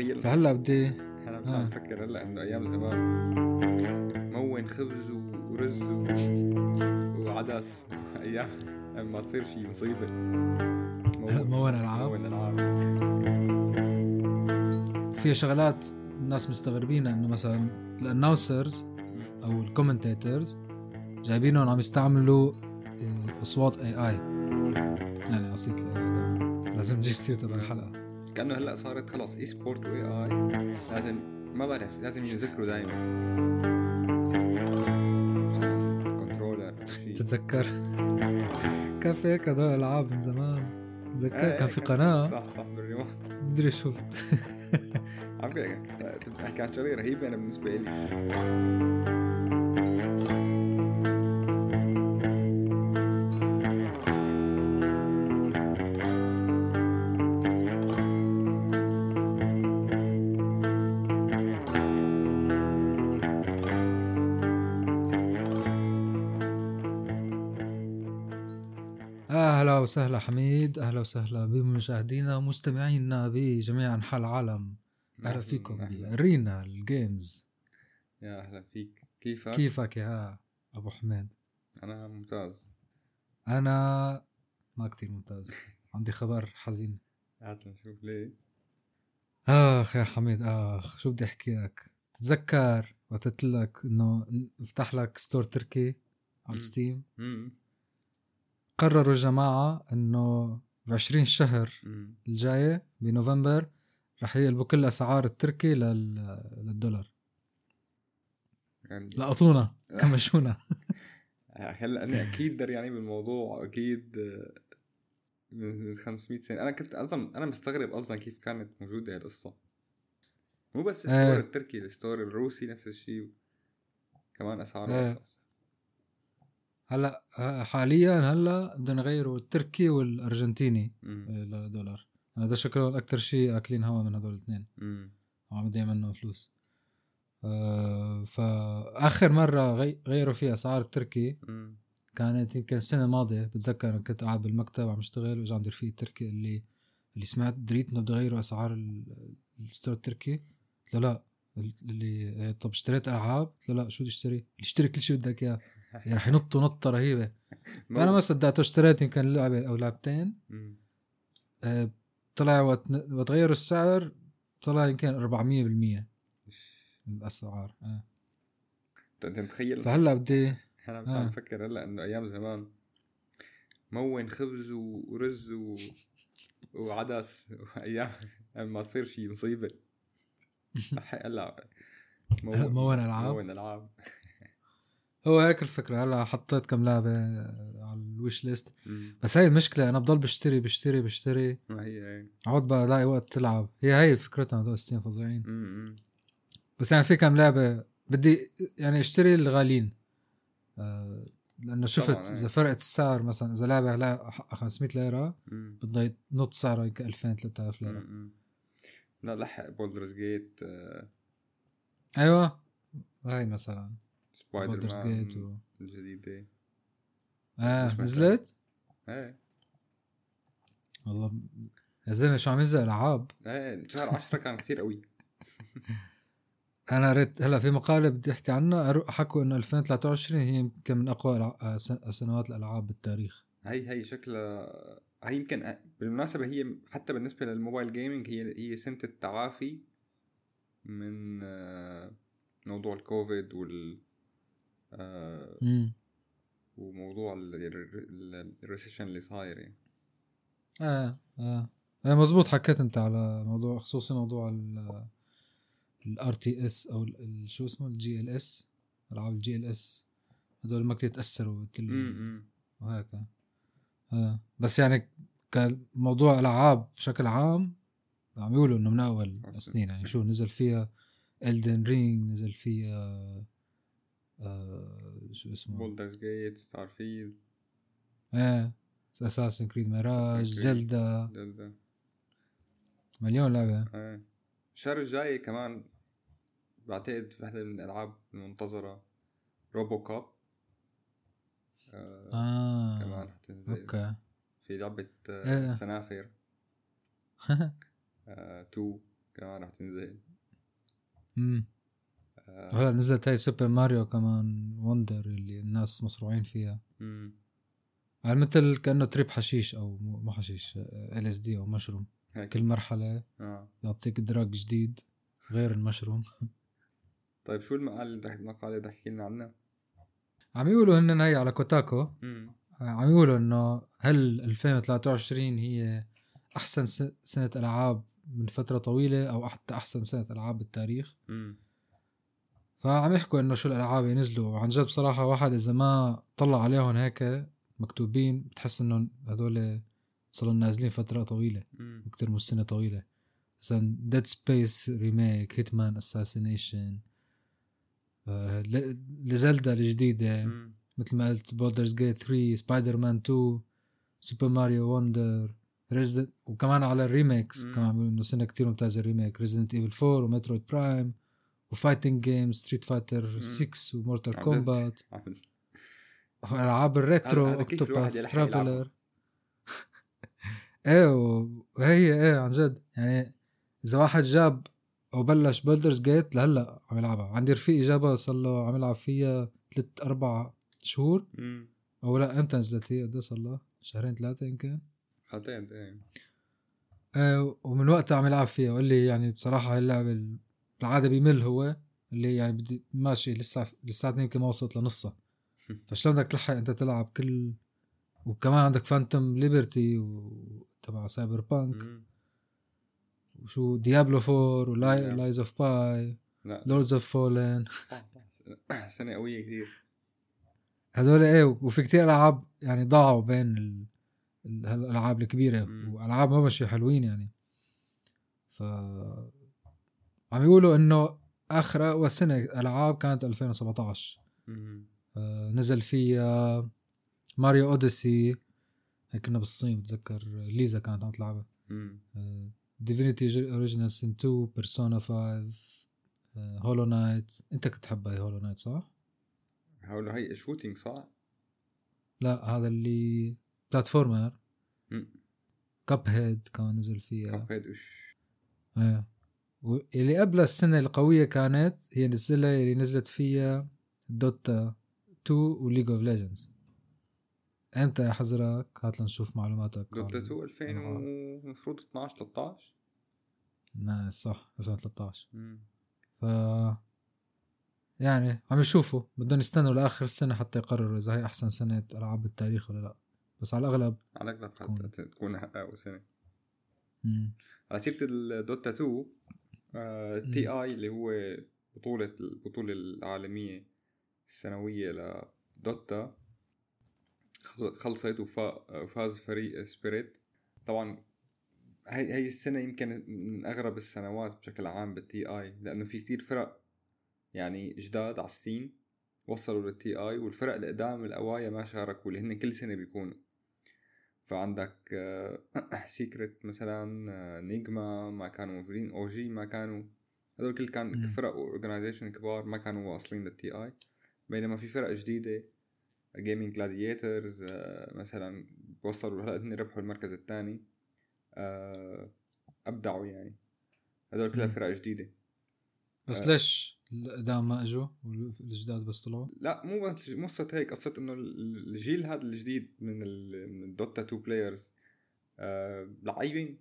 متخيل فهلا بدي أنا مش آه. عم بفكر هلا إنه أيام زمان مون خبز ورز و... وعدس. أيام لما يصير شي مصيبة. مون ألعاب. مون ألعاب. في شغلات الناس مستغربينها إنه مثلا ال announcers أو ال commentators جايبينهم عم يستعملوا آه، أصوات AI يعني قصيت لازم نجيب سيرته بالحلقة. كأنه هلأ صارت خلص esport و AI لازم ما بعرف لازم يذكروا دائما controller تتذكر؟ كان في هيك هدول ألعاب من زمان. تذكر كان في قناة. صح صح بالريموت. مدري شو. على فكره كانت شغلة رهيبة أنا بالنسبة لي. وسهلا حميد أهلا وسهلا بمشاهدينا ومستمعينا بجميع أنحاء العالم. أهلا فيكم. ب arena ال games. يا أهلا فيك. كيفك؟ كيفك يا أبو حميد؟ أنا ممتاز. أنا ما كتير ممتاز. عندي خبر حزين. هات نشوف ليه. آخ يا حميد آخ شو بدي أحكي لك؟ تتذكر وقت قلت لك إنه افتح لك store تركي على. Steam قرروا الجماعه إنه ب 20 شهر الجاية بنوفمبر رح يقلبوا كل أسعار التركي لل... للدولار. يعني لقطونا كمشونا. هلا أنا أكيد دريانين بالموضوع أكيد آه، من من 500 سنة. أنا كنت أصلا أنا مستغرب أصلا كيف كانت موجودة هالقصة. مو بس. ال store التركي ال store الروسي نفس الشيء كمان أسعاره إيه. هلا ه- حاليا هلا بدهم يغيروا التركي والأرجنتيني امم لدولار هذا شكلهم أكثر شيء أكلين هوا من هدول الاثنين. وعم يدعي منه فلوس. آه فآخر مرة غي... غيروا فيها أسعار التركي كانت يمكن السنة الماضية. بتذكر كنت قاعد بالمكتب عم اشتغل واجى عند رفيق التركي اللي اللي سمعت دريت إنه بده يغيروا أسعار ال- الستور التركي؟ قلت له لا. اللي آه، طب اشتريت ألعاب؟ قلت له لا شو بدي اشتري؟ اشتري كل شيء بدك إياه. يعني رح ينطوا نطة رهيبة فانا ما صدقته اشتريت يمكن لعبة أو لعبتين. آه، طلع وقت وتغيروا السعر طلع يمكن 400% الأسعار آه. انت أنت متخيل فهلأ بدي أنا مش آه. عم بفكر هلأ إنه أيام زمان مون خبز ورز و... وعدس وايام لما يصير شي مصيبة هلأ مون ألعاب؟ مون ألعاب هو هيك الفكرة. هلا حطيت كم لعبة على ال wish list. مم. بس هاي المشكلة أنا بضل بشتري بشتري بشتري. ما هي هي. عود بقى ألاقي وقت تلعب. هي هاي فكرتها هدول Steam فظيعين. بس يعني في كم لعبة بدي يعني اشتري الغاليين. آه لأنه شفت طبعاً، إيه. اذا فرقت السعر مثلا إذا لعبة لا حقها 500 ليره. بدها نط سعرها يمكن 2000 3000 ليرة. مم. لا لحق Baldur's Gate أيوه. هاي مثلا. سبايدر مان. الجديدة آه. نزلت إيه والله يا زلمة شو عم ينزل ألعاب؟ إيه شهر 10 كان كتير قوي. أنا قريت هلا في مقالة بدي أحكي عنها. حكوا إنه 2023 هي يمكن من أقوى آه، سن- سنوات الألعاب بالتاريخ. هي هي شكلها هي يمكن بالمناسبة هي حتى بالنسبة لل mobile gaming هي هي سنة التعافي من آه، موضوع الكوفيد وال آه، وموضوع ال- ال- ال recession اللي صاير يعني. آه آه. آه، مزبوط حكيت أنت على موضوع خصوصي موضوع ال RTS أو شو اسمه؟ ال GLS ألعاب ال GLS هدول ما كتير تأثروا وهيك. آه. بس يعني كموضوع ألعاب بشكل عام عم يقولوا إنه من أول. السنين. يعني شو نزل فيها Elden Ring نزل فيها آه شو اسمه؟ Baldur's Gate Starfield إيه Assassin's Creed Mirage. Zelda Zelda مليون لعبة. إيه. الشهر الجاي كمان بعتقد في واحدة من الألعاب المنتظرة RoboCop آه آه كمان حتنزل أوكي. في لعبة إيه. آه سنافر آه 2 كمان رح تنزل. امم هلا نزلت هاي Super Mario كمان Wonder اللي الناس مصروعين فيها مم. يعني مثل كأنه trip حشيش أو مو حشيش LSD أو مشروم هيك كل مرحلة آه يعطيك drug جديد غير المشروم طيب شو المقال المقالة اللي تحكي لنا عنها؟ عم يقولوا هن هي على Kotaku مم. عم يقولوا إنه هل 2023 هي أحسن سنة ألعاب من فترة طويلة أو حتى أحسن سنة ألعاب بالتاريخ مم. فعم يحكوا إنه شو الألعاب ينزلوا وعن جد بصراحة واحد إذا ما طلع عليهم هيك مكتوبين بتحس انه هدول صاروا نازلين فترة طويلة. أكثر من سنة طويلة مثلا Dead Space remake Hitman Assassination ل Zelda الجديدة مم. مثل ما قلت Baldur's Gate 3 سبايدر مان 2 Super Mario Wonder Resident وكمان على ال remakes مم. كمان إنه سنة كثير ممتازة ال remake Resident Evil 4 و Metroid Prime و fighting games Street Fighter 6 و Mortal Kombat والعاب ال retro Octopath؟ Traveler إيه وهي إيه عن جد. يعني إذا واحد جاب أو بلش Baldur's Gate لهلا عم يلعبها. عندي رفيقي جابها صار له عم يلعب فيها ثلاث أربع شهور. مم. أو لا إمتى نزلت هي؟ قد إيه صار لها؟ شهرين ثلاثة يمكن. حالتين إيه. آه ومن وقتها عم يلعب فيها. وقال لي يعني بصراحة هاي اللعبة ال- بالعاده بيمل هو اللي يعني بدي ماشي لسه لساتني يمكن ما وصلت لنصها فشلون بدك تلحق أنت تلعب كل وكمان عندك Phantom Liberty وتبع Cyberpunk. وشو؟ Diablo 4 ولاي نعم. Lies of P Lords of the Fallen سنة قوية كثير. هذول إيه وفي كتير ألعاب يعني ضاعوا بين ال... ال- هالألعاب الكبيرة. مم. وألعاب ما ماشي حلوين يعني. ف عم يقولوا إنه آخر أقوى سنة ألعاب كانت 2017 مم. آه نزل فيها Mario Odyssey هيك كنا بالصين بتذكر ليزا كانت عم تلعبها. Divinity Original Sin 2 Persona 5 Hollow Knight أنت كنت تحبها Hollow Knight صح؟ هقول له هي shooting صح؟ لا هذا اللي platformer. Cuphead كان نزل فيها Cuphead إيه واللي قبل السنة القوية كانت هي السنة اللي نزلت فيها Dota 2 و League of Legends. إمتى يا حزرك هات لنشوف معلوماتك. Dota عن- 2 2000 ومفروض 12 13 nice صح 2013 مم. ف يعني عم يشوفوا بدهم يستنوا لآخر السنة حتى يقرروا إذا هي أحسن سنة ألعاب بالتاريخ ولا لا. بس على الأغلب على الأغلب تكون. حتى تكون. أقوى سنة. مم. على سيرة ال Dota 2 آه، TI اللي هو بطولة البطولة العالمية السنوية ل Dota خل- خلصت وفا- وفاز فريق Spirit طبعا هي هي السنة يمكن من أغرب السنوات بشكل عام بال TI لأنه في كتير فرق يعني جداد على ال scene وصلوا لل TI والفرق القدام الأوايا ما شاركوا اللي هن كل سنة بيكونوا. فعندك Secret مثلا آه، Nigma ما كانوا موجودين OG ما كانوا هذول كل كان. فرق organization كبار ما كانوا واصلين لل TI بينما في فرق جديدة Gaimin Gladiators مثلا وصلوا هلا هن ربحوا المركز الثاني أبدعوا يعني هذول كلها. فرق جديدة بس آه. ليش القدام ما إجوا والجداد بس طلعوا؟ لا مو بس مو قصة هيك قصة إنه ال- الجيل هذا الجديد من ال من ال Dota 2 players آه لعيبين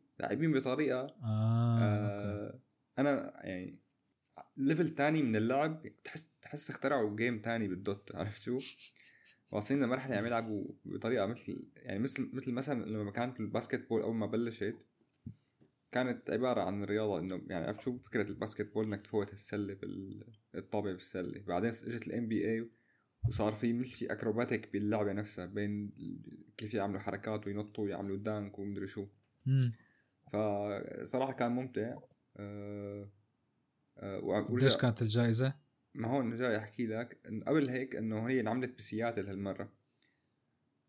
آه, okay آه أنا يعني level تاني من اللعب تحس تحس اخترعوا game تاني بال Dota عرفت شو؟ واصلين لمرحلة عم يلعبوا بطريقة مثل يعني مثل مثل مثلا لما كانت ال basketball أول ما بلشت كانت عبارة عن رياضة إنه يعني عرفت شو؟ فكرة ال basketball إنك تفوت السلة بالطابة بالسلة. بعدين إجت ال NBA وصار في مثل شي acrobatic باللعبة نفسها بين كيف يعملوا حركات وينطوا ويعملوا dunk ومدري شو. فصراحة كان ممتع. أه أه قديش كانت الجائزة؟ ما هون جاي أحكي لك انه قبل هيك إنه هي انعملت بسياتل هالمرة.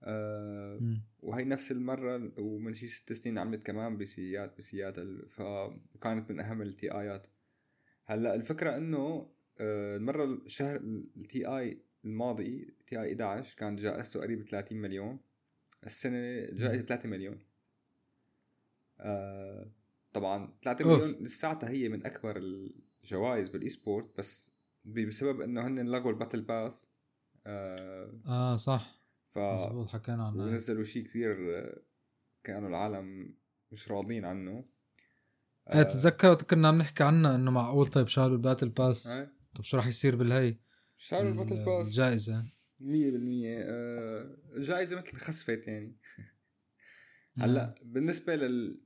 مم. وهي نفس المرة ومن شي ست سنين عملت كمان بسيات بسياتل فكانت من أهم ال TI ات هلأ الفكرة إنه آه، المرة الشهر ال TI الماضي TI 11 كانت جائزته قريب 30 مليون. السنة جائزة 3 مليون. آه طبعا 3 أوف. مليون لساتها هي من أكبر الجوائز بال esport بس بسبب إنه هن لغوا ال battle pass. آه آه صح. ف مزبوط حكينا عنها. ونزلوا شيء كثير آه، كانوا العالم مش راضين عنه. إيه تتذكر كنا عم نحكي عنها إنه معقول طيب شالوا ال battle pass؟ آه. طب شو راح يصير بالهي؟ شالوا ال battle pass. الجائزة. 100% آه، الجائزة مثل خسفت يعني هلأ بالنسبة لل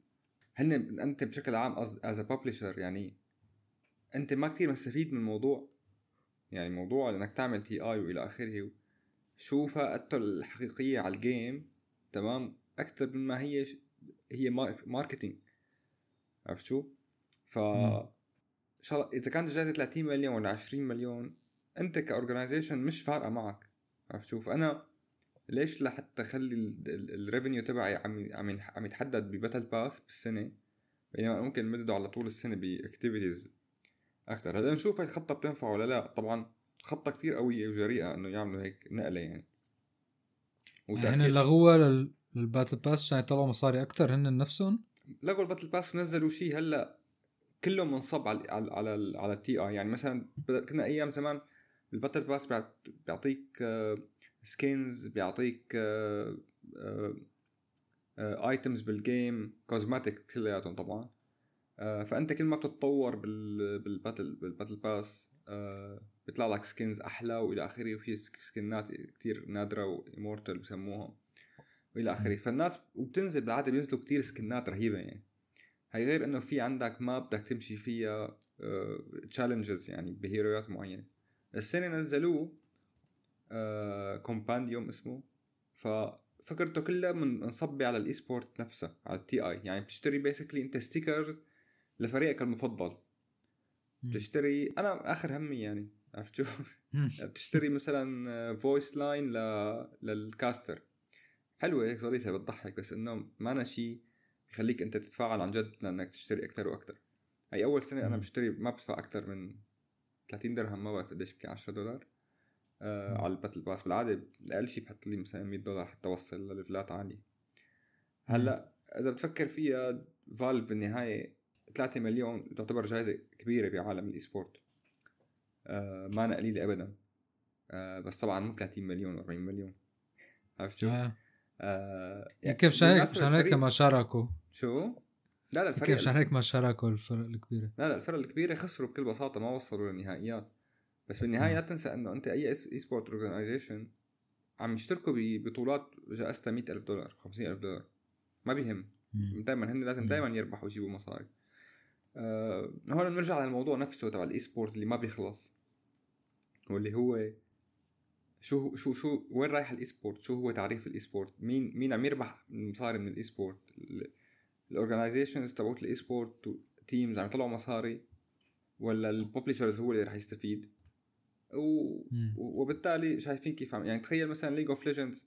هن أنت بشكل عام as publisher يعني أنت ما كثير مستفيد من الموضوع يعني موضوع إنك تعمل TI وإلى آخره شو فائدته الحقيقية على ال game تمام أكثر مما هي ش... هي مار- marketing عرفت شو؟ ف. شاء الله إذا كانت الجائزه 30 مليون ولا 20 مليون أنت ك organization مش فارقة معك عرفت شو؟ فأنا ليش لحتى أخلي ال revenue تبعي عم عم عم يتحدد ب battle pass بالسنة بينما ممكن نمدده على طول السنة ب activities أكثر هلا نشوف هاي الخطة بتنفع ولا لا طبعا خطه كثير قويه وجريئة إنه يعملوا هيك نقلة يعني. يعني هن لغوها لل- لل battle pass عشان يطلعوا مصاري أكثر هن نفسهم؟ لغوا ال battle pass ونزلوا شيء هلأ كله منصب على على على, على ال TI. يعني مثلا كنا أيام زمان ال battle pass بيعط- بيعطيك skins بيعطيك items بال game cosmetic كلياتهم طبعا. آه، فأنت كل ما بتتطور بال بال battle بال battle pass آه، بيطلع لك skins أحلى وإلى آخره وفي سك- skin ات كتير نادرة و immortal بسموها وإلى آخره. فالناس وبتنزل بالعادة بينزلوا كتير skin ات رهيبة يعني. هي غير إنه في عندك map بدك تمشي فيها challenges يعني ب hero يات معينة. السنة نزلوه compendium اسمه. ففكرته كلها من منصبة على ال esport نفسها على ال TI يعني بتشتري basically أنت stickers لفريقك المفضل. بتشتري أنا آخر همي يعني. عرفت شو؟ بتشتري مثلا voice line ل... لل caster حلوة هيك ظريفه بتضحك بس إنه ما أنا شيء يخليك أنت تتفاعل عن جد لأنك تشتري أكثر وأكثر هي أول سنة أنا. بشتري ما بدفع أكثر من 30 درهم ما بعرف قديش يمكن 10 دولار. آه. على ال battle pass بالعادة أقل شيء بحط لي مثلا 100 دولار حتى أوصل لل level ات عاليه هلأ إذا بتفكر فيها فالف بالنهاية 3 مليون تعتبر جائزه كبيرة بعالم ال esport آه ما أنا قليله ابدا آه بس طبعا مو 30 مليون و40 مليون عرفت شو؟ آه. آه يمكن مشان هيك مشان هيك ما شاركوا شو؟ لا لا يمكن الفريق مشان هيك ما شاركوا الفرق الكبيرة لا لا الفرق الكبيرة خسروا بكل بساطة ما وصلوا للنهائيات بس بالنهاية. لا تنسى إنه أنت أي esport organization عم يشتركوا ببطولات جائزتها 100000 دولار 50000 دولار ما بيهم. دائما هن لازم. دائما يربحوا ويجيبوا مصاري آه هون بنرجع للموضوع نفسه تبع ال esport اللي ما بيخلص واللي هو شو شو شو وين رايح ال esport شو هو تعريف ال esport مين مين عم يربح مصاري من ال esport ال organizations تبعت ال esport teams عم يطلعوا مصاري ولا ال publishers هو اللي رح يستفيد؟ و... وبالتالي شايفين كيف عم يعني تخيل مثلا League of Legends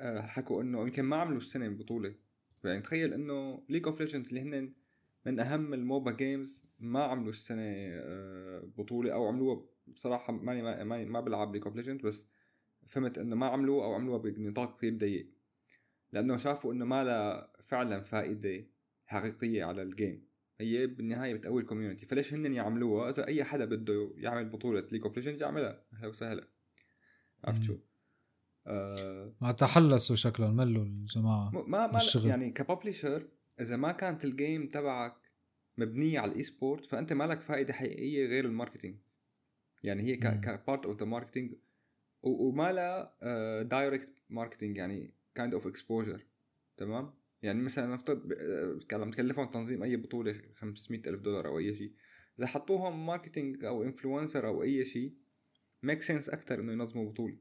حكوا إنه يمكن ما عملوا السنة بطولة يعني تخيل إنه League of Legends اللي هن من أهم ال MOBA games ما عملوا السنة آه، بطولة أو عملوها بصراحة ماني ما, ما, ما بلعب League of Legends بس فهمت إنه ما عملوها أو عملوها بنطاق كثير ضيق لأنه شافوا إنه ما لها فعلا فائدة حقيقية على ال game هي بالنهاية بتقوي ال community فليش هن يعملوها إذا أي حدا بده يعمل بطولة League of Legends يعملها أهلا وسهلا عرفت. شو؟ آه ما تحلسوا شكلهم ملوا الجماعة م- ما ما الشغل. يعني ك publisher إذا ما كانت ال game تبعك مبنية على ال esport فأنت ما لك فائدة حقيقية غير ال marketing. يعني هي. ك part of the marketing وما لها direct marketing يعني kind of exposure تمام؟ يعني مثلا نفترض ب- آه، عم تكلفهم تنظيم أي بطولة 500 ألف دولار أو أي شيء. إذا حطوهم marketing أو influencer أو أي شيء make sense أكثر إنه ينظموا بطولة.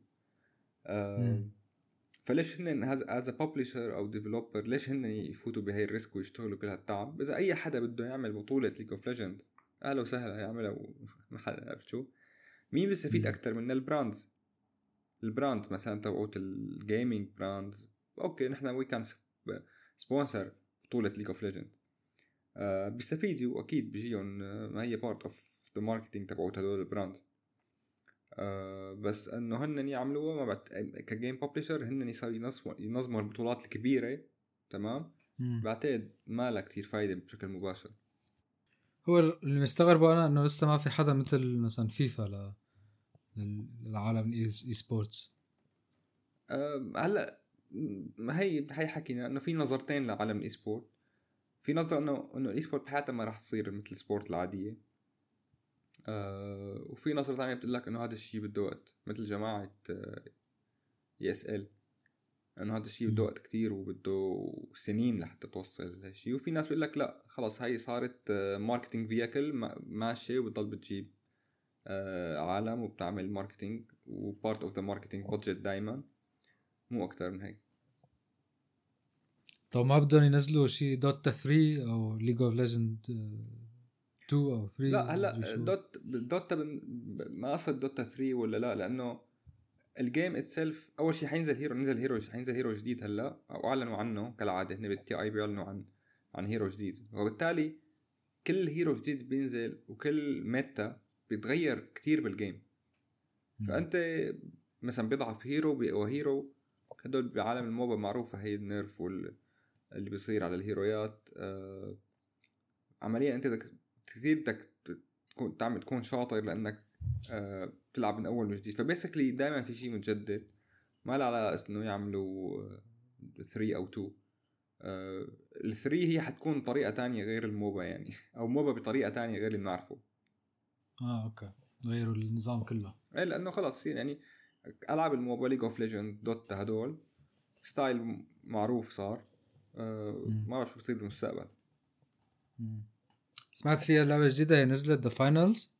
آه. فليش هن as publisher أو developer ليش هن يفوتوا بهي ال risk ويشتغلوا كل هالتعب إذا أي حدا بده يعمل بطولة League of Legends أهلا وسهلا يعملها و... ما حدا عرفت شو. مين بيستفيد. أكثر من ال brands؟ ال brand مثلا تبعوت ال gaming brands okay نحن we can sponsor بطولة League of Legends بيستفيدوا أكيد بيجيهم آه، ما هي part of the marketing تبعوت هدول ال brands. آه بس إنه هن يعملوها ما بعد ك game publisher هن يصيروا ينظموا ينظموا البطولات الكبيرة تمام. بعتقد ما لها كتير فايدة بشكل مباشر. هو اللي مستغربه أنا إنه لسه ما في حدا مثل مثلا فيفا ل... لل- للعالم ال esports أه هلأ ما هي هي حكينا انه في نظرتين لعالم ال esport في نظرة انه إنه ال esport بحياتها ما راح تصير مثل ال sport العادية. أه وفي نظرة ثانية بتقول لك إنه هذا الشيء بده وقت مثل جماعة ESL. إنه هذا الشيء بده وقت كتير وبده سنين لحتى توصل لهالشيء وفي ناس بيقول لك لا خلص هاي صارت marketing vehicle ماشية وبتضل بتجيب آه، عالم وبتعمل marketing و part of the marketing budget دايما. مو أكتر من هيك. طب ما بدهم ينزلوا شيء Dota 3 أو League of Legends 2 أو 3 لا هلا. Dot Dota بن... ما قصد Dota 3 ولا لا لأنه ال game itself أول شيء حينزل hero نزل hero حينزل hero جديد هلا أو أعلنوا عنه كالعادة هن بال TI بيعلنوا عن عن hero جديد وبالتالي كل hero جديد بينزل وكل meta بيتغير كتير بال game. فأنت مثلا بيضعف hero بيقوى hero هدول بعالم ال MOBA معروفة هي ال nerf وال اللي بيصير على الهيرويات آه عمليا أنت بدك كثير بدك تكون تعمل تكون شاطر لأنك آه بتلعب من أول وجديد. ف basically دائما في شيء متجدد. ما له على أساس إنه يعملوا 3 أو 2 ال 3 هي حتكون طريقة تانية غير ال MOBA يعني. أو MOBA بطريقة تانية غير اللي بنعرفه. آه okay. غيروا النظام كله. إيه لأنه خلص يعني ألعاب ال MOBA League of Legends Dota هدول style معروف صار. آه مم. ما بعرف شو بصير بالمستقبل. مم. سمعت فيها لعبة جديدة هي نزلت The Finals.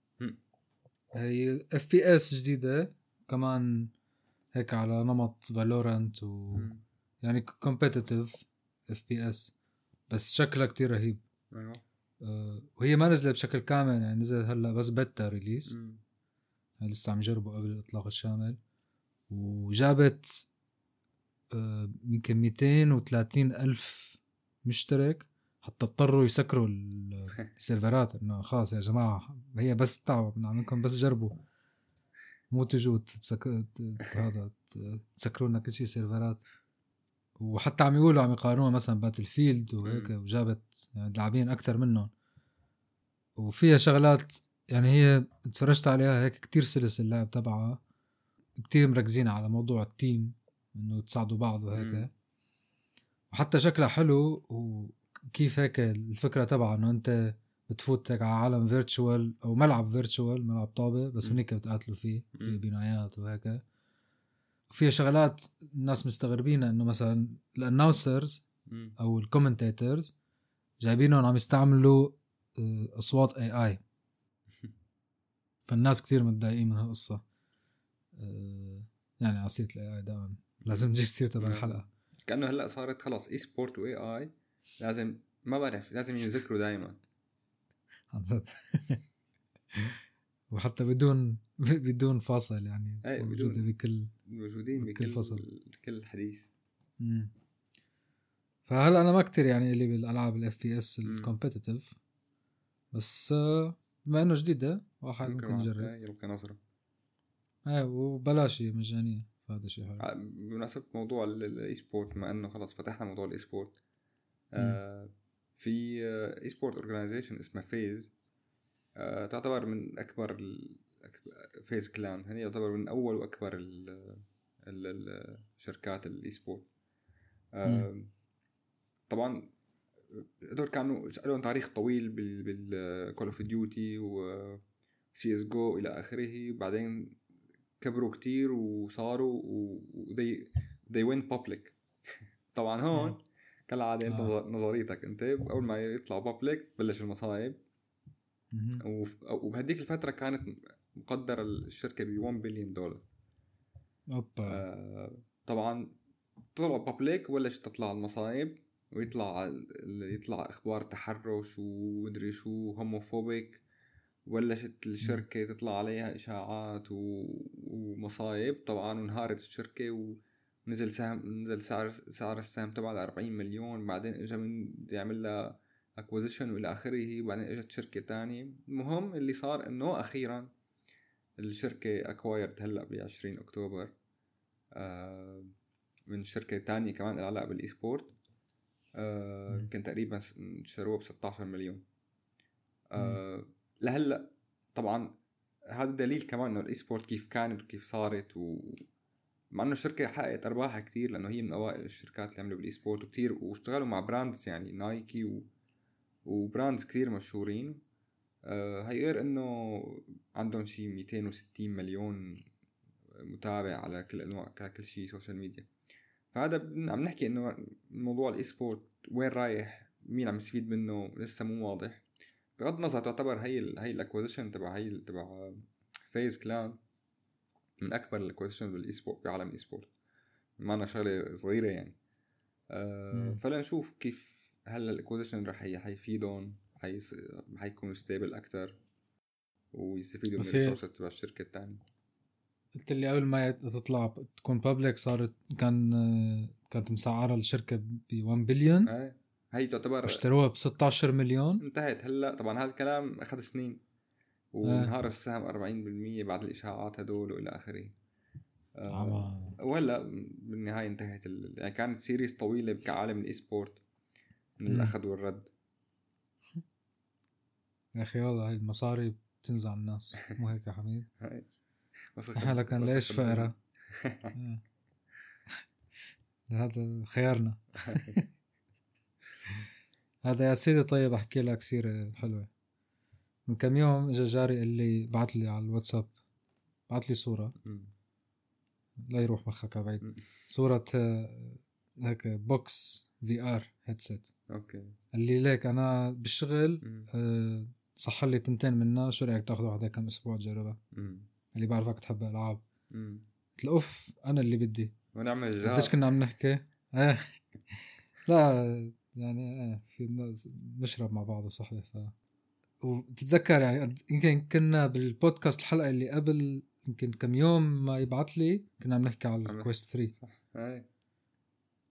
هي FPS جديدة كمان هيك على نمط Valorant و. يعني competitive FPS بس شكلها كتير رهيب أيوه أه وهي ما نزلت بشكل كامل يعني نزلت هلأ بس beta release. يعني لسه عم يجربوا قبل الإطلاق الشامل وجابت آه، يمكن 230 ألف مشترك حتى اضطروا يسكروا ال- السيرفرات. انه خلاص يا جماعة هي بس تعب. بدنا منكم بس جربوا. مو تجوا تتسك... ت- هذا تسكروا لنا كل شيء سيرفرات. وحتى عم يقولوا عم يقارنوها مثلا Battlefield وهيك. وجابت يعني لاعبين أكثر منهم. وفيها شغلات يعني هي اتفرجت عليها هيك كتير سلس اللعب تبعها. كتير مركزين على موضوع ال team إنه تساعدوا بعض. وهيك. وحتى شكلها حلو وكيف هيك الفكرة تبعها إنه أنت بتفوت هيك على عالم virtual أو ملعب virtual ملعب طابة بس. هنيك بتقاتلوا فيه في. بنايات وهيك. وفيها شغلات الناس مستغربينها إنه مثلا ال announcers. أو ال commentators جايبينهم عم يستعملوا آه، أصوات AI فالناس كتير متضايقين من هالقصة. آه، يعني سيره ال AI دائما. لازم نجيب سيرته بالحلقة. كأنه هلأ صارت خلص esport و AI لازم ما بعرف لازم ينذكروا دائما عن جد وحتى بدون بدون فاصل يعني إيه، موجودة بدون. بكل موجودين بكل بكل فصل. كل حديث مم. فهلا أنا ما كتير يعني اللي بالألعاب ال FPS مم. ال competitive بس آه، بما إنه جديدة واحد ممكن واحد- يجرب يلقى نظره إيه وبلاش مجانية فهذا شيء حلو ع- بمناسبة موضوع ال- ال esport بما إنه خلص فتحنا موضوع ال esport آه في esport organization اسمها FaZe. آه تعتبر من أكبر FaZe Clan هي يعتبر من أول وأكبر ال ال ال شركات ال esport آه طبعا هدول كانوا لهم تاريخ طويل بال بال Call of Duty و سي اس جو إلى آخره. وبعدين كبروا كتير وصاروا و they, they went public. طبعا هون كالعادة أنت آه. نظريتك. أنت أول ما يطلع public بلش المصايب وبهديك الفترة كانت مقدرة الشركة ب 1 بليون دولار أوبا. آه، طبعا طلعوا public وبلش تطلع المصايب ويطلع ال- يطلع أخبار تحرش ومدري شو homophobic وبلشت الشركة تطلع عليها إشاعات و- ومصايب طبعا وانهارت الشركة ونزل سهم نزل سعر سعر السهم تبعها ل 40 مليون بعدين اجى من يعمل لها acquisition وإلى آخره وبعدين إجت شركة تانية. المهم اللي صار إنه أخيرا الشركة acquired هلأ ب 20 أكتوبر آه، من شركة تانية كمان لها علاقة بال e-sport آه. يمكن تقريبا شروها ب 16 مليون. آه لهلأ طبعا هذا دليل كمان إنه ال e-sport كيف كانت وكيف صارت و مع إنه الشركة حققت أرباحها كتير لأنه هي من أوائل الشركات اللي عملوا بال e-sport وكتير واشتغلوا مع brands يعني نايكي و... و brands كتير مشهورين. آه هي غير إنه عندهم شي 260 مليون متابع على كل أنواع على كل شيء social media فهذا عم نحكي إنه موضوع ال e-sport وين رايح مين عم يستفيد منه لسه مو واضح. بغض النظر تعتبر هي ال هي ال acquisition تبع هي تبع FaZe Clan من أكبر ال acquisition بال e-sport بعالم ال e-sport معنا شغلة صغيرة يعني. آه مم. فلا نشوف كيف هل ال acquisition رح حيفيدهم حيص... حيكونوا stable أكتر ويستفيدوا من ال resources تبع الشركة الثانية قلت لي قبل ما تطلع تكون public صارت كان كانت مسعرة الشركة ب 1 بليون هاي هي تعتبر واشتروها ب 16 مليون. انتهت. هلأ طبعا هذا الكلام أخذ سنين. وانهار السهم 40% بعد الإشاعات هدول وإلى آخره. آه وهلأ بالنهاية انتهت ال... يعني كانت series طويلة كعالم ال e-sport من. الأخذ والرد. يا أخي والله هاي المصاري بتنزع الناس مو هيك يا حميد؟ إحنا كان ليش. فقرة؟ آه. هذا خيارنا. هذا يا سيدي طيب أحكي لك سيرة حلوة. من كم يوم اجى جاري قال لي بعت لي على الواتساب بعت لي صورة مم. لا يروح مخك بعيد مم. صورة آه، هيك box VR headset okay قال لي ليك أنا بالشغل. آه، صح لي تنتين منها شو رأيك تاخذ واحدة كم أسبوع تجربها. اللي بعرفك تحب الالعاب مم. قلت له أوف أنا اللي بدي ونعمل جار قديش كنا عم نحكي؟ إيه لا يعني إيه في ناس نشرب مع بعض وصحبه ف وتتذكر يعني يمكن كنا بالبودكاست الحلقة اللي قبل يمكن كم يوم ما يبعت لي كنا عم نحكي على ال Quest 3 صح. هاي.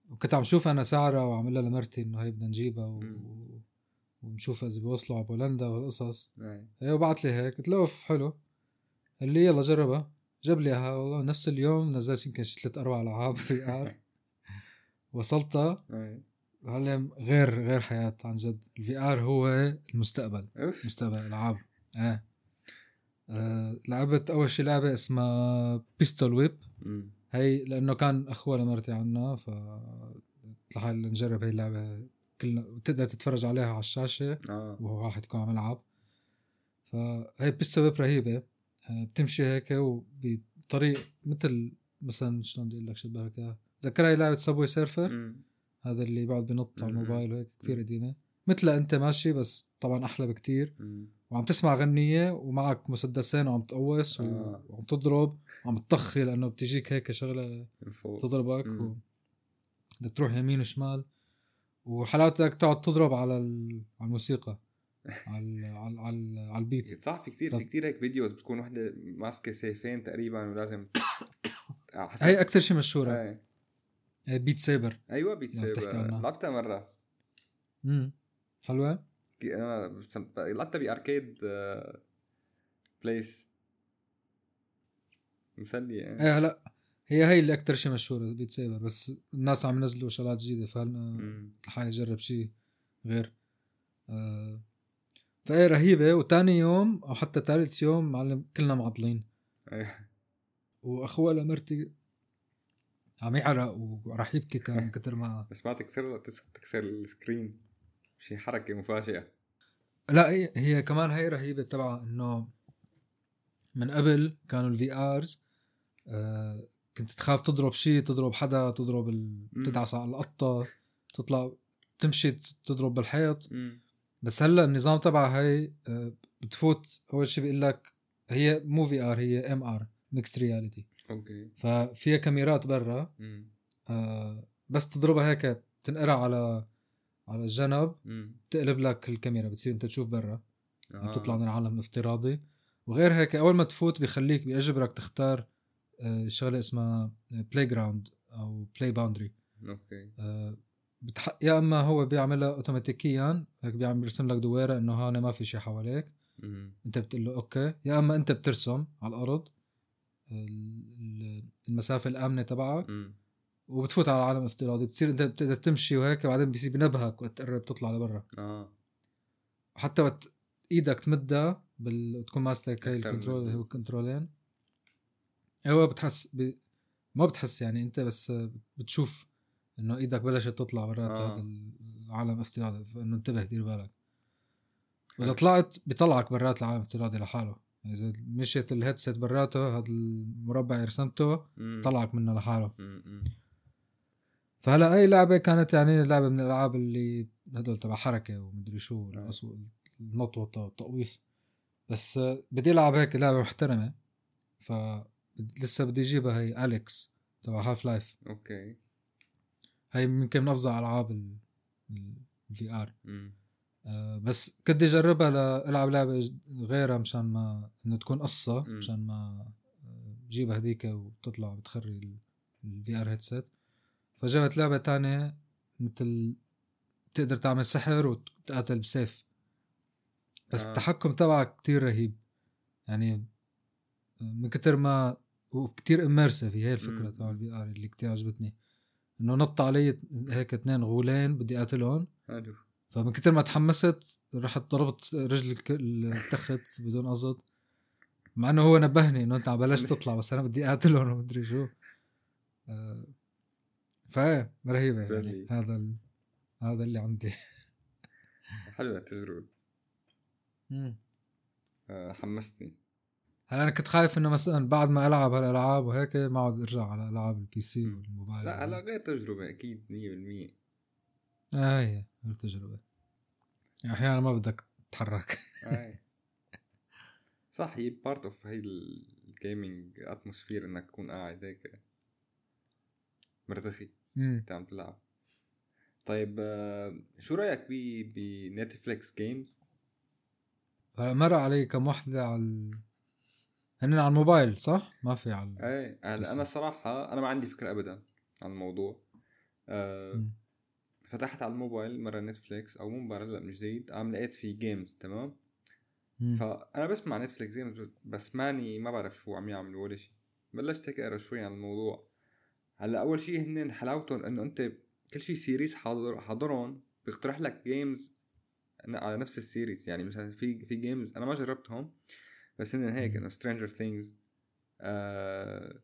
وكنت عم شوف أنا سعرها وعملها لمرتي إنه هي بدنا نجيبها و... مم. ونشوف إذا بيوصلوا على بولندا والقصص. هاي. هي وبعت لي هيك قلت له أوف حلو. قال لي يلا جربها. جاب لي إياها والله نفس اليوم نزلت يمكن شي ثلاث أربع ألعاب VR وصلتها. معلم غير غير حياة عن جد. ال VR هو المستقبل أوف. مستقبل الالعاب إيه آه لعبت أول شي لعبة اسمها Pistol Whip. هي لأنه كان اخوها لمرتي عنا ف لحال نجرب هي اللعبة. كلنا وتقدر تتفرج عليها على الشاشة. آه. وهو واحد يكون عم يلعب. فهي Pistol Whip رهيبة. آه بتمشي هيك وبطريق مثل مثلا شلون بدي أقول لك شبه هيك تذكرها هي لعبة Subway Surfers مم. هذا اللي بعد بنط على. الموبايل وهيك كثير مم. قديمة مثلها أنت ماشي بس طبعا أحلى بكتير. وعم تسمع غنية ومعك مسدسين وعم تقوس آه. وعم تضرب وعم تطخي لأنه بتجيك هيك شغلة من فوق تضربك. بدك تروح يمين وشمال وحلاوتك تقعد تضرب على على الموسيقى على على على, على ال beat صح في كتير طب. في كتير هيك videos بتكون وحدة ماسكة سيفين تقريبا ولازم هي أكثر شيء مشهورة هاي. هي Beat Saber أيوه Beat Saber. لعبتها مرة. امم حلوة؟ كي- أنا لعبتها ب arcade آه، بليس مسلية. يعني. إيه هلا هي هي اللي أكثر شيء مشهورة Beat Saber بس الناس عم ينزلوا شغلات جديدة فهلا. الحال يجرب شيء غير؟ آه فإيه رهيبة. وتاني يوم أو حتى ثالث يوم معلم كلنا معضلين. أيوة. واخوها لمرتي عم يعرق وراح يبكي كان من كتر ما بس ما تكسر تكسر ال screen. شي حركة مفاجئة. لا هي, هي كمان هي رهيبة تبع إنه من قبل كانوا ال VRs آه كنت تخاف تضرب شيء تضرب حدا تضرب ال... تدعس على القطة تطلع تمشي تضرب بالحيط. مم. بس هلأ النظام تبعها هي آه، بتفوت. أول شيء بيقول لك هي مو VR هي MR mixed reality okay. ففيها كاميرات برا. آه، بس تضربها هيك بتنقرع على على الجنب. بتقلب لك الكاميرا بتصير أنت تشوف برا. عم آه. تطلع من العالم الافتراضي. وغير هيك أول ما تفوت بيخليك بيجبرك تختار آه، شغلة اسمها playground أو play boundary okay. بتح... يا إما هو بيعملها أوتوماتيكيا هيك بيعمل بيرسم لك دويرة إنه هون ما في شيء حواليك. مم. أنت بتقول له okay. يا إما أنت بترسم على الأرض. ال- ال- المسافة الآمنة تبعك. وبتفوت على العالم الافتراضي بتصير انت بتقدر تمشي وهيك بعدين بيصير بنبهك وقت تقرب تطلع لبرا. آه. وحتى وقت إيدك تمدها بال... تكون ماسك هاي ال control هو ال controlين. هو بتحس ب... ما بتحس يعني انت بس بتشوف انه إيدك بلشت تطلع برات آه. هذا العالم الافتراضي فإنه انتبه دير بالك. وإذا طلعت بيطلعك برات العالم الافتراضي لحاله. إذا مشيت الهيدسيت براته هذا المربع اللي رسمته. طلعك منه لحاله. فهلا أي لعبة كانت يعني لعبة من الألعاب اللي هدول تبع حركة ومدري شو النط والتقويص. بس بدي ألعب هيك لعبة محترمة. ف لسه بدي أجيبها هي اليكس تبع Half-Life okay. هي يمكن من أفظع ألعاب ال VR. بس كنت اجربها لالعب لعبة غيرها مشان ما إنه تكون قصة. مشان ما آه، بجيبها هديك وبتطلع بتخري ال VR headset فجابت لعبة تانية مثل بتقدر تعمل سحر وتقاتل بسيف بس آه. آه. التحكم تبعك كتير رهيب يعني من كتر ما وكتير immersive هي الفكرة. تبع ال VR اللي كتير عجبتني إنه نط علي هيك اثنين غولين بدي اقاتلهم حلو فمن كتر ما تحمست رحت ضربت رجل التخت بدون قصد. مع إنه هو نبهني إنه أنت بلشت تطلع بس أنا بدي اقاتلهم ومدري شو. آه، فايه رهيبة يعني. زلي. هذا ال... هذا اللي عندي. حلوة التجربة. آه حمستني. هلا أنا كنت خايف إنه مثلا بعد ما ألعب هالألعاب وهيك ما عاد أرجع على ألعاب ال PC. والموبايل. لا هلا غير تجربة أكيد 100% آه هي غير تجربه يعني أحيانا ما بدك تتحرك. صح هي part of هي ال gaming atmosphere إنك تكون قاعد هيك مرتخي. أنت عم تلعب طيب آه، شو رأيك ب ب Netflix games؟ هلا مر علي كم وحدة على ال... هن على الموبايل صح؟ ما في على. إيه هلا أنا الصراحة أنا ما عندي فكرة ابدا عن الموضوع مم. فتحت على الموبايل مرة Netflix أو مو مرة لا مش جديد قام لقيت في games تمام؟ مم. فأنا بسمع Netflix games بس ماني ما بعرف شو عم يعملوا ولا شيء. بلشت هيك أقرأ شوي عن الموضوع. هلأ أول شيء هن حلاوتهم إنه أنت كل شيء series حاضر حاضرهم بيقترح لك games على نفس ال series يعني مثلا في في games أنا ما جربتهم بس هن هيك إنه Stranger Things آه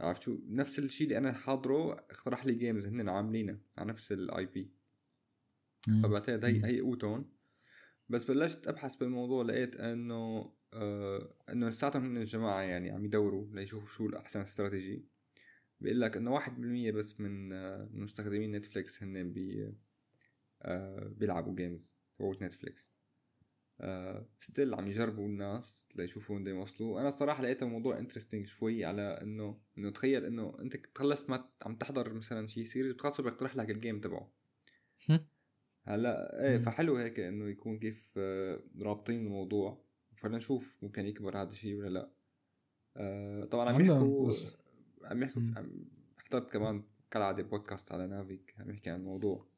عرفت شو نفس الشيء اللي أنا حاضره اقترح لي games هن عاملينها على نفس ال IP. فبعتقد هي هي قوتهم بس بلشت أبحث بالموضوع لقيت إنه آه إنه لساتهم هن الجماعة يعني عم يدوروا ليشوفوا شو الأحسن استراتيجي. بيقول لك إنه واحد بالمية بس من آه، مستخدمين Netflix هن بي آه بيلعبوا games تبعوت Netflix still عم يجربوا الناس ليشوفوا وين يوصلوا أنا صراحة لقيته موضوع interesting شوي على إنه إنه تخيل إنه أنت خلصت ما عم تحضر مثلا شي series بتخلص بيقترح لك ال game تبعه. هلا إيه. فحلو هيك إنه يكون كيف آه، رابطين الموضوع. فلنشوف ممكن يكبر هذا الشيء ولا لا. آه، طبعا عم يحكوا عم يحكوا حضرت كمان كالعادة بودكاست على نافيك عم يحكي عن الموضوع.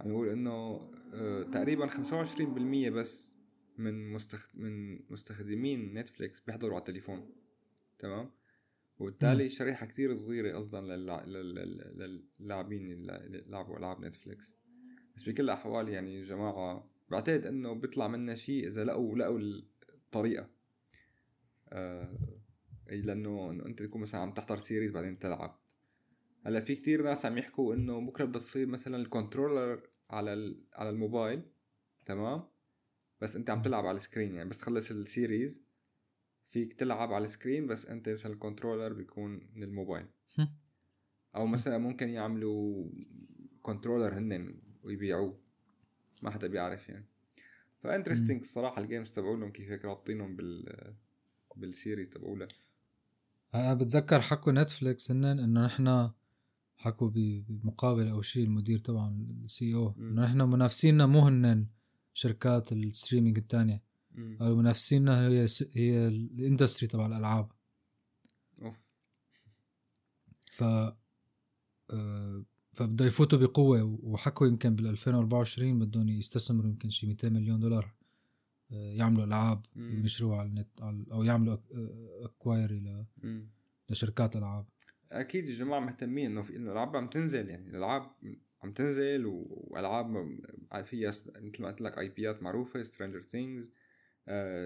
عم يقول إنه آه، تقريبا 25% بس من مستخ... من مستخدمين نتفليكس بيحضروا على التليفون تمام؟ وبالتالي شريحة كتير. لل- لل- للاعبين اللي لعبوا ألعاب نتفليكس بس بكل الأحوال يعني الجماعة بعتقد إنه بيطلع منا شيء إذا لقوا لقوا الطريقة. آه إنه أنت تكون مثلا عم تحضر series بعدين تلعب. هلأ في كتير ناس عم يحكوا إنه بكرة بدها تصير مثلا ال controller على ال... على الموبايل تمام؟ بس أنت عم تلعب على ال screen يعني بس تخلص ال series فيك تلعب على ال screen بس أنت مثلا ال controller بيكون من الموبايل. أو مثلا ممكن يعملوا controller هن ويبيعوه. ما حدا بيعرف يعني. ف interesting الصراحة ال games تبعولهم كيف هيك رابطينهم بال بال series تبعولها. أنا بتذكر حكوا Netflix هن إنه نحن حكوا بمقابله أو شيء المدير طبعا ال CEO. إنه نحن منافسينا مو هن. شركات ال streaming الثانية منافسينا هي س- هي ال industry تبع الألعاب. أوف. ف آه، فبده يفوتوا بقوة وحكوا يمكن بال 2024 بدهم يستثمروا يمكن شي 200 مليون دولار آه، يعملوا ألعاب. ينشروها على النت أو يعملوا acquire مم. لشركات ألعاب. أكيد الجماعة مهتمين إنه في إنه الألعاب عم تنزل يعني الألعاب عم تنزل وألعاب فيها س- مثل ما قلت لك IP ات معروفة Stranger Things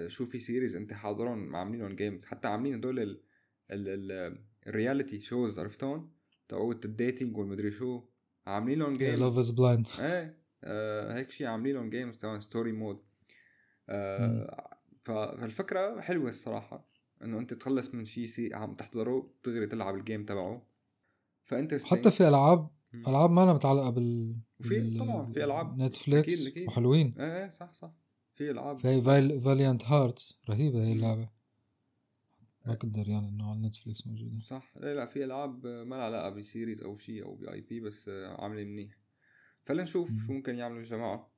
شو في series انت حاضرهم عاملينهم games حتى عاملين هدول ال- ال- ال- ال reality shows عرفتهم؟ تبعوت ال dating والمدري شو. عاملين لهم games Love Is Blind إيه. آه هيك شيء عاملين لهم games تبع story mode آه فالفكرة حلوة الصراحة. إنه أنت تخلص من شيء سي عم تحضره دغري تلعب ال game تبعه. فانت حتى في ألعاب. ألعاب ما لها متعلقة بال وفي- طبعاً في ألعاب. Netflix أكيد- أكيد. وحلوين. إيه إيه صح صح. في ألعاب. في Val Valiant Hearts رهيبة هي. اللعبة. ما كنت دريان إنه على Netflix موجودة. صح. لا لا في ألعاب ما لها علاقة ب series أو شيء أو ب IP بس آه، عامله منيح. فلنشوف. شو ممكن يعملوا الجماعة.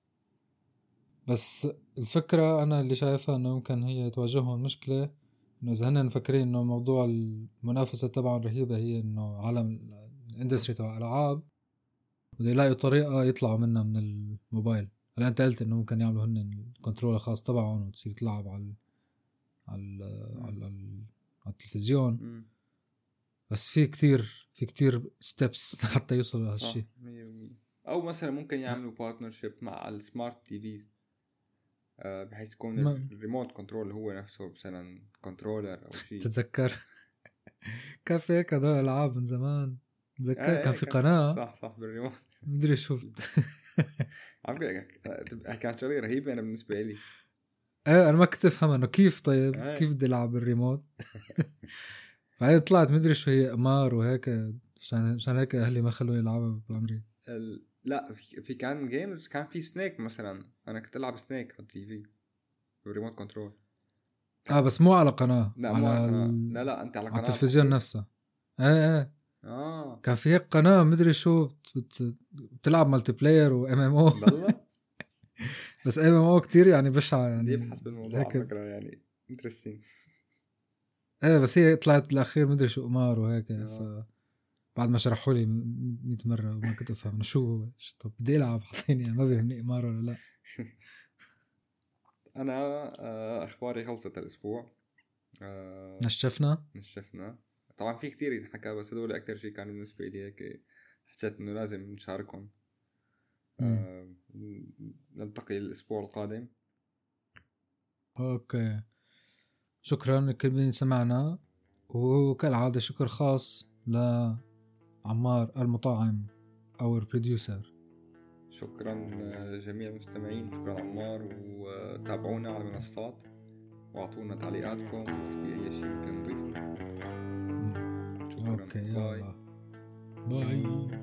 بس الفكرة أنا اللي شايفها إنه يمكن هي تواجههم مشكلة إنه إذا هن مفكرين إنه موضوع المنافسة تبعهم رهيبة هي إنه عالم ال industry تبع الالعاب بده يلاقوا طريقة يطلعوا منها من الموبايل. هلا أنت قلت إنه ممكن يعملوا هن ال control الخاص تبعهم وتصير تلعب على على على, على, التلفزيون. بس في كتير في كتير steps لحتى يوصلوا لهالشيء 100% أو مثلا ممكن يعملوا partnership مع ال smart TV بحيث يكون ال remote control هو نفسه مثلا controller أو شيء. تتذكر؟ كان في هيك هدول ألعاب من زمان؟ تذكر آه، كان إيه، في قناة. صح صح بالريموت. مدري شو على كانت شغلة رهيبة أنا بالنسبة لي. إيه أنا ما كنت أفهم أنه كيف طيب؟ إيه. كيف بدي ألعب بالريموت؟ بعدين طلعت مدري شو هي قمار وهيك عشان عشان هيك أهلي ما خلوني العبها بعمري ال... لا في كان games كان في snake مثلا. أنا كنت ألعب snake على ال TV بال remote control آه بس مو على قناة لا على مو على قناة. ال- لا لا أنت على قناة. على التلفزيون نفسها إيه إيه. آه. كان في هيك قناة مدري شو بت- بت- بتلعب مالتي بلاير وام ام أو بس ام ام أو كثير يعني بشعه يعني. ابحث بالموضوع هيك- على فكرة يعني interesting إيه بس هي طلعت بالاخير مدري شو قمار وهيك آه. ف بعد ما شرحوا لي 100 مرة وما كنت أفهم شو هو. طب بدي ألعب اعطيني يعني ما بيهمني قمار ولا لا. أنا آه، أخباري خلصت الأسبوع. آه، نشفنا؟ نشفنا. طبعا في كتير ينحكى بس هدول أكتر شيء كانوا بالنسبة لي هيك حسيت إنه لازم نشاركهم. آه، نلتقي الأسبوع القادم. okay. شكرا لكل مين سمعنا. وكالعادة شكر خاص لعمار المطاعم أو ال producer شكرا لجميع المستمعين. شكرا عمار وتابعونا على المنصات واعطونا تعليقاتكم في أي شيء ممكن نضيفه Okay, Bye. Bye.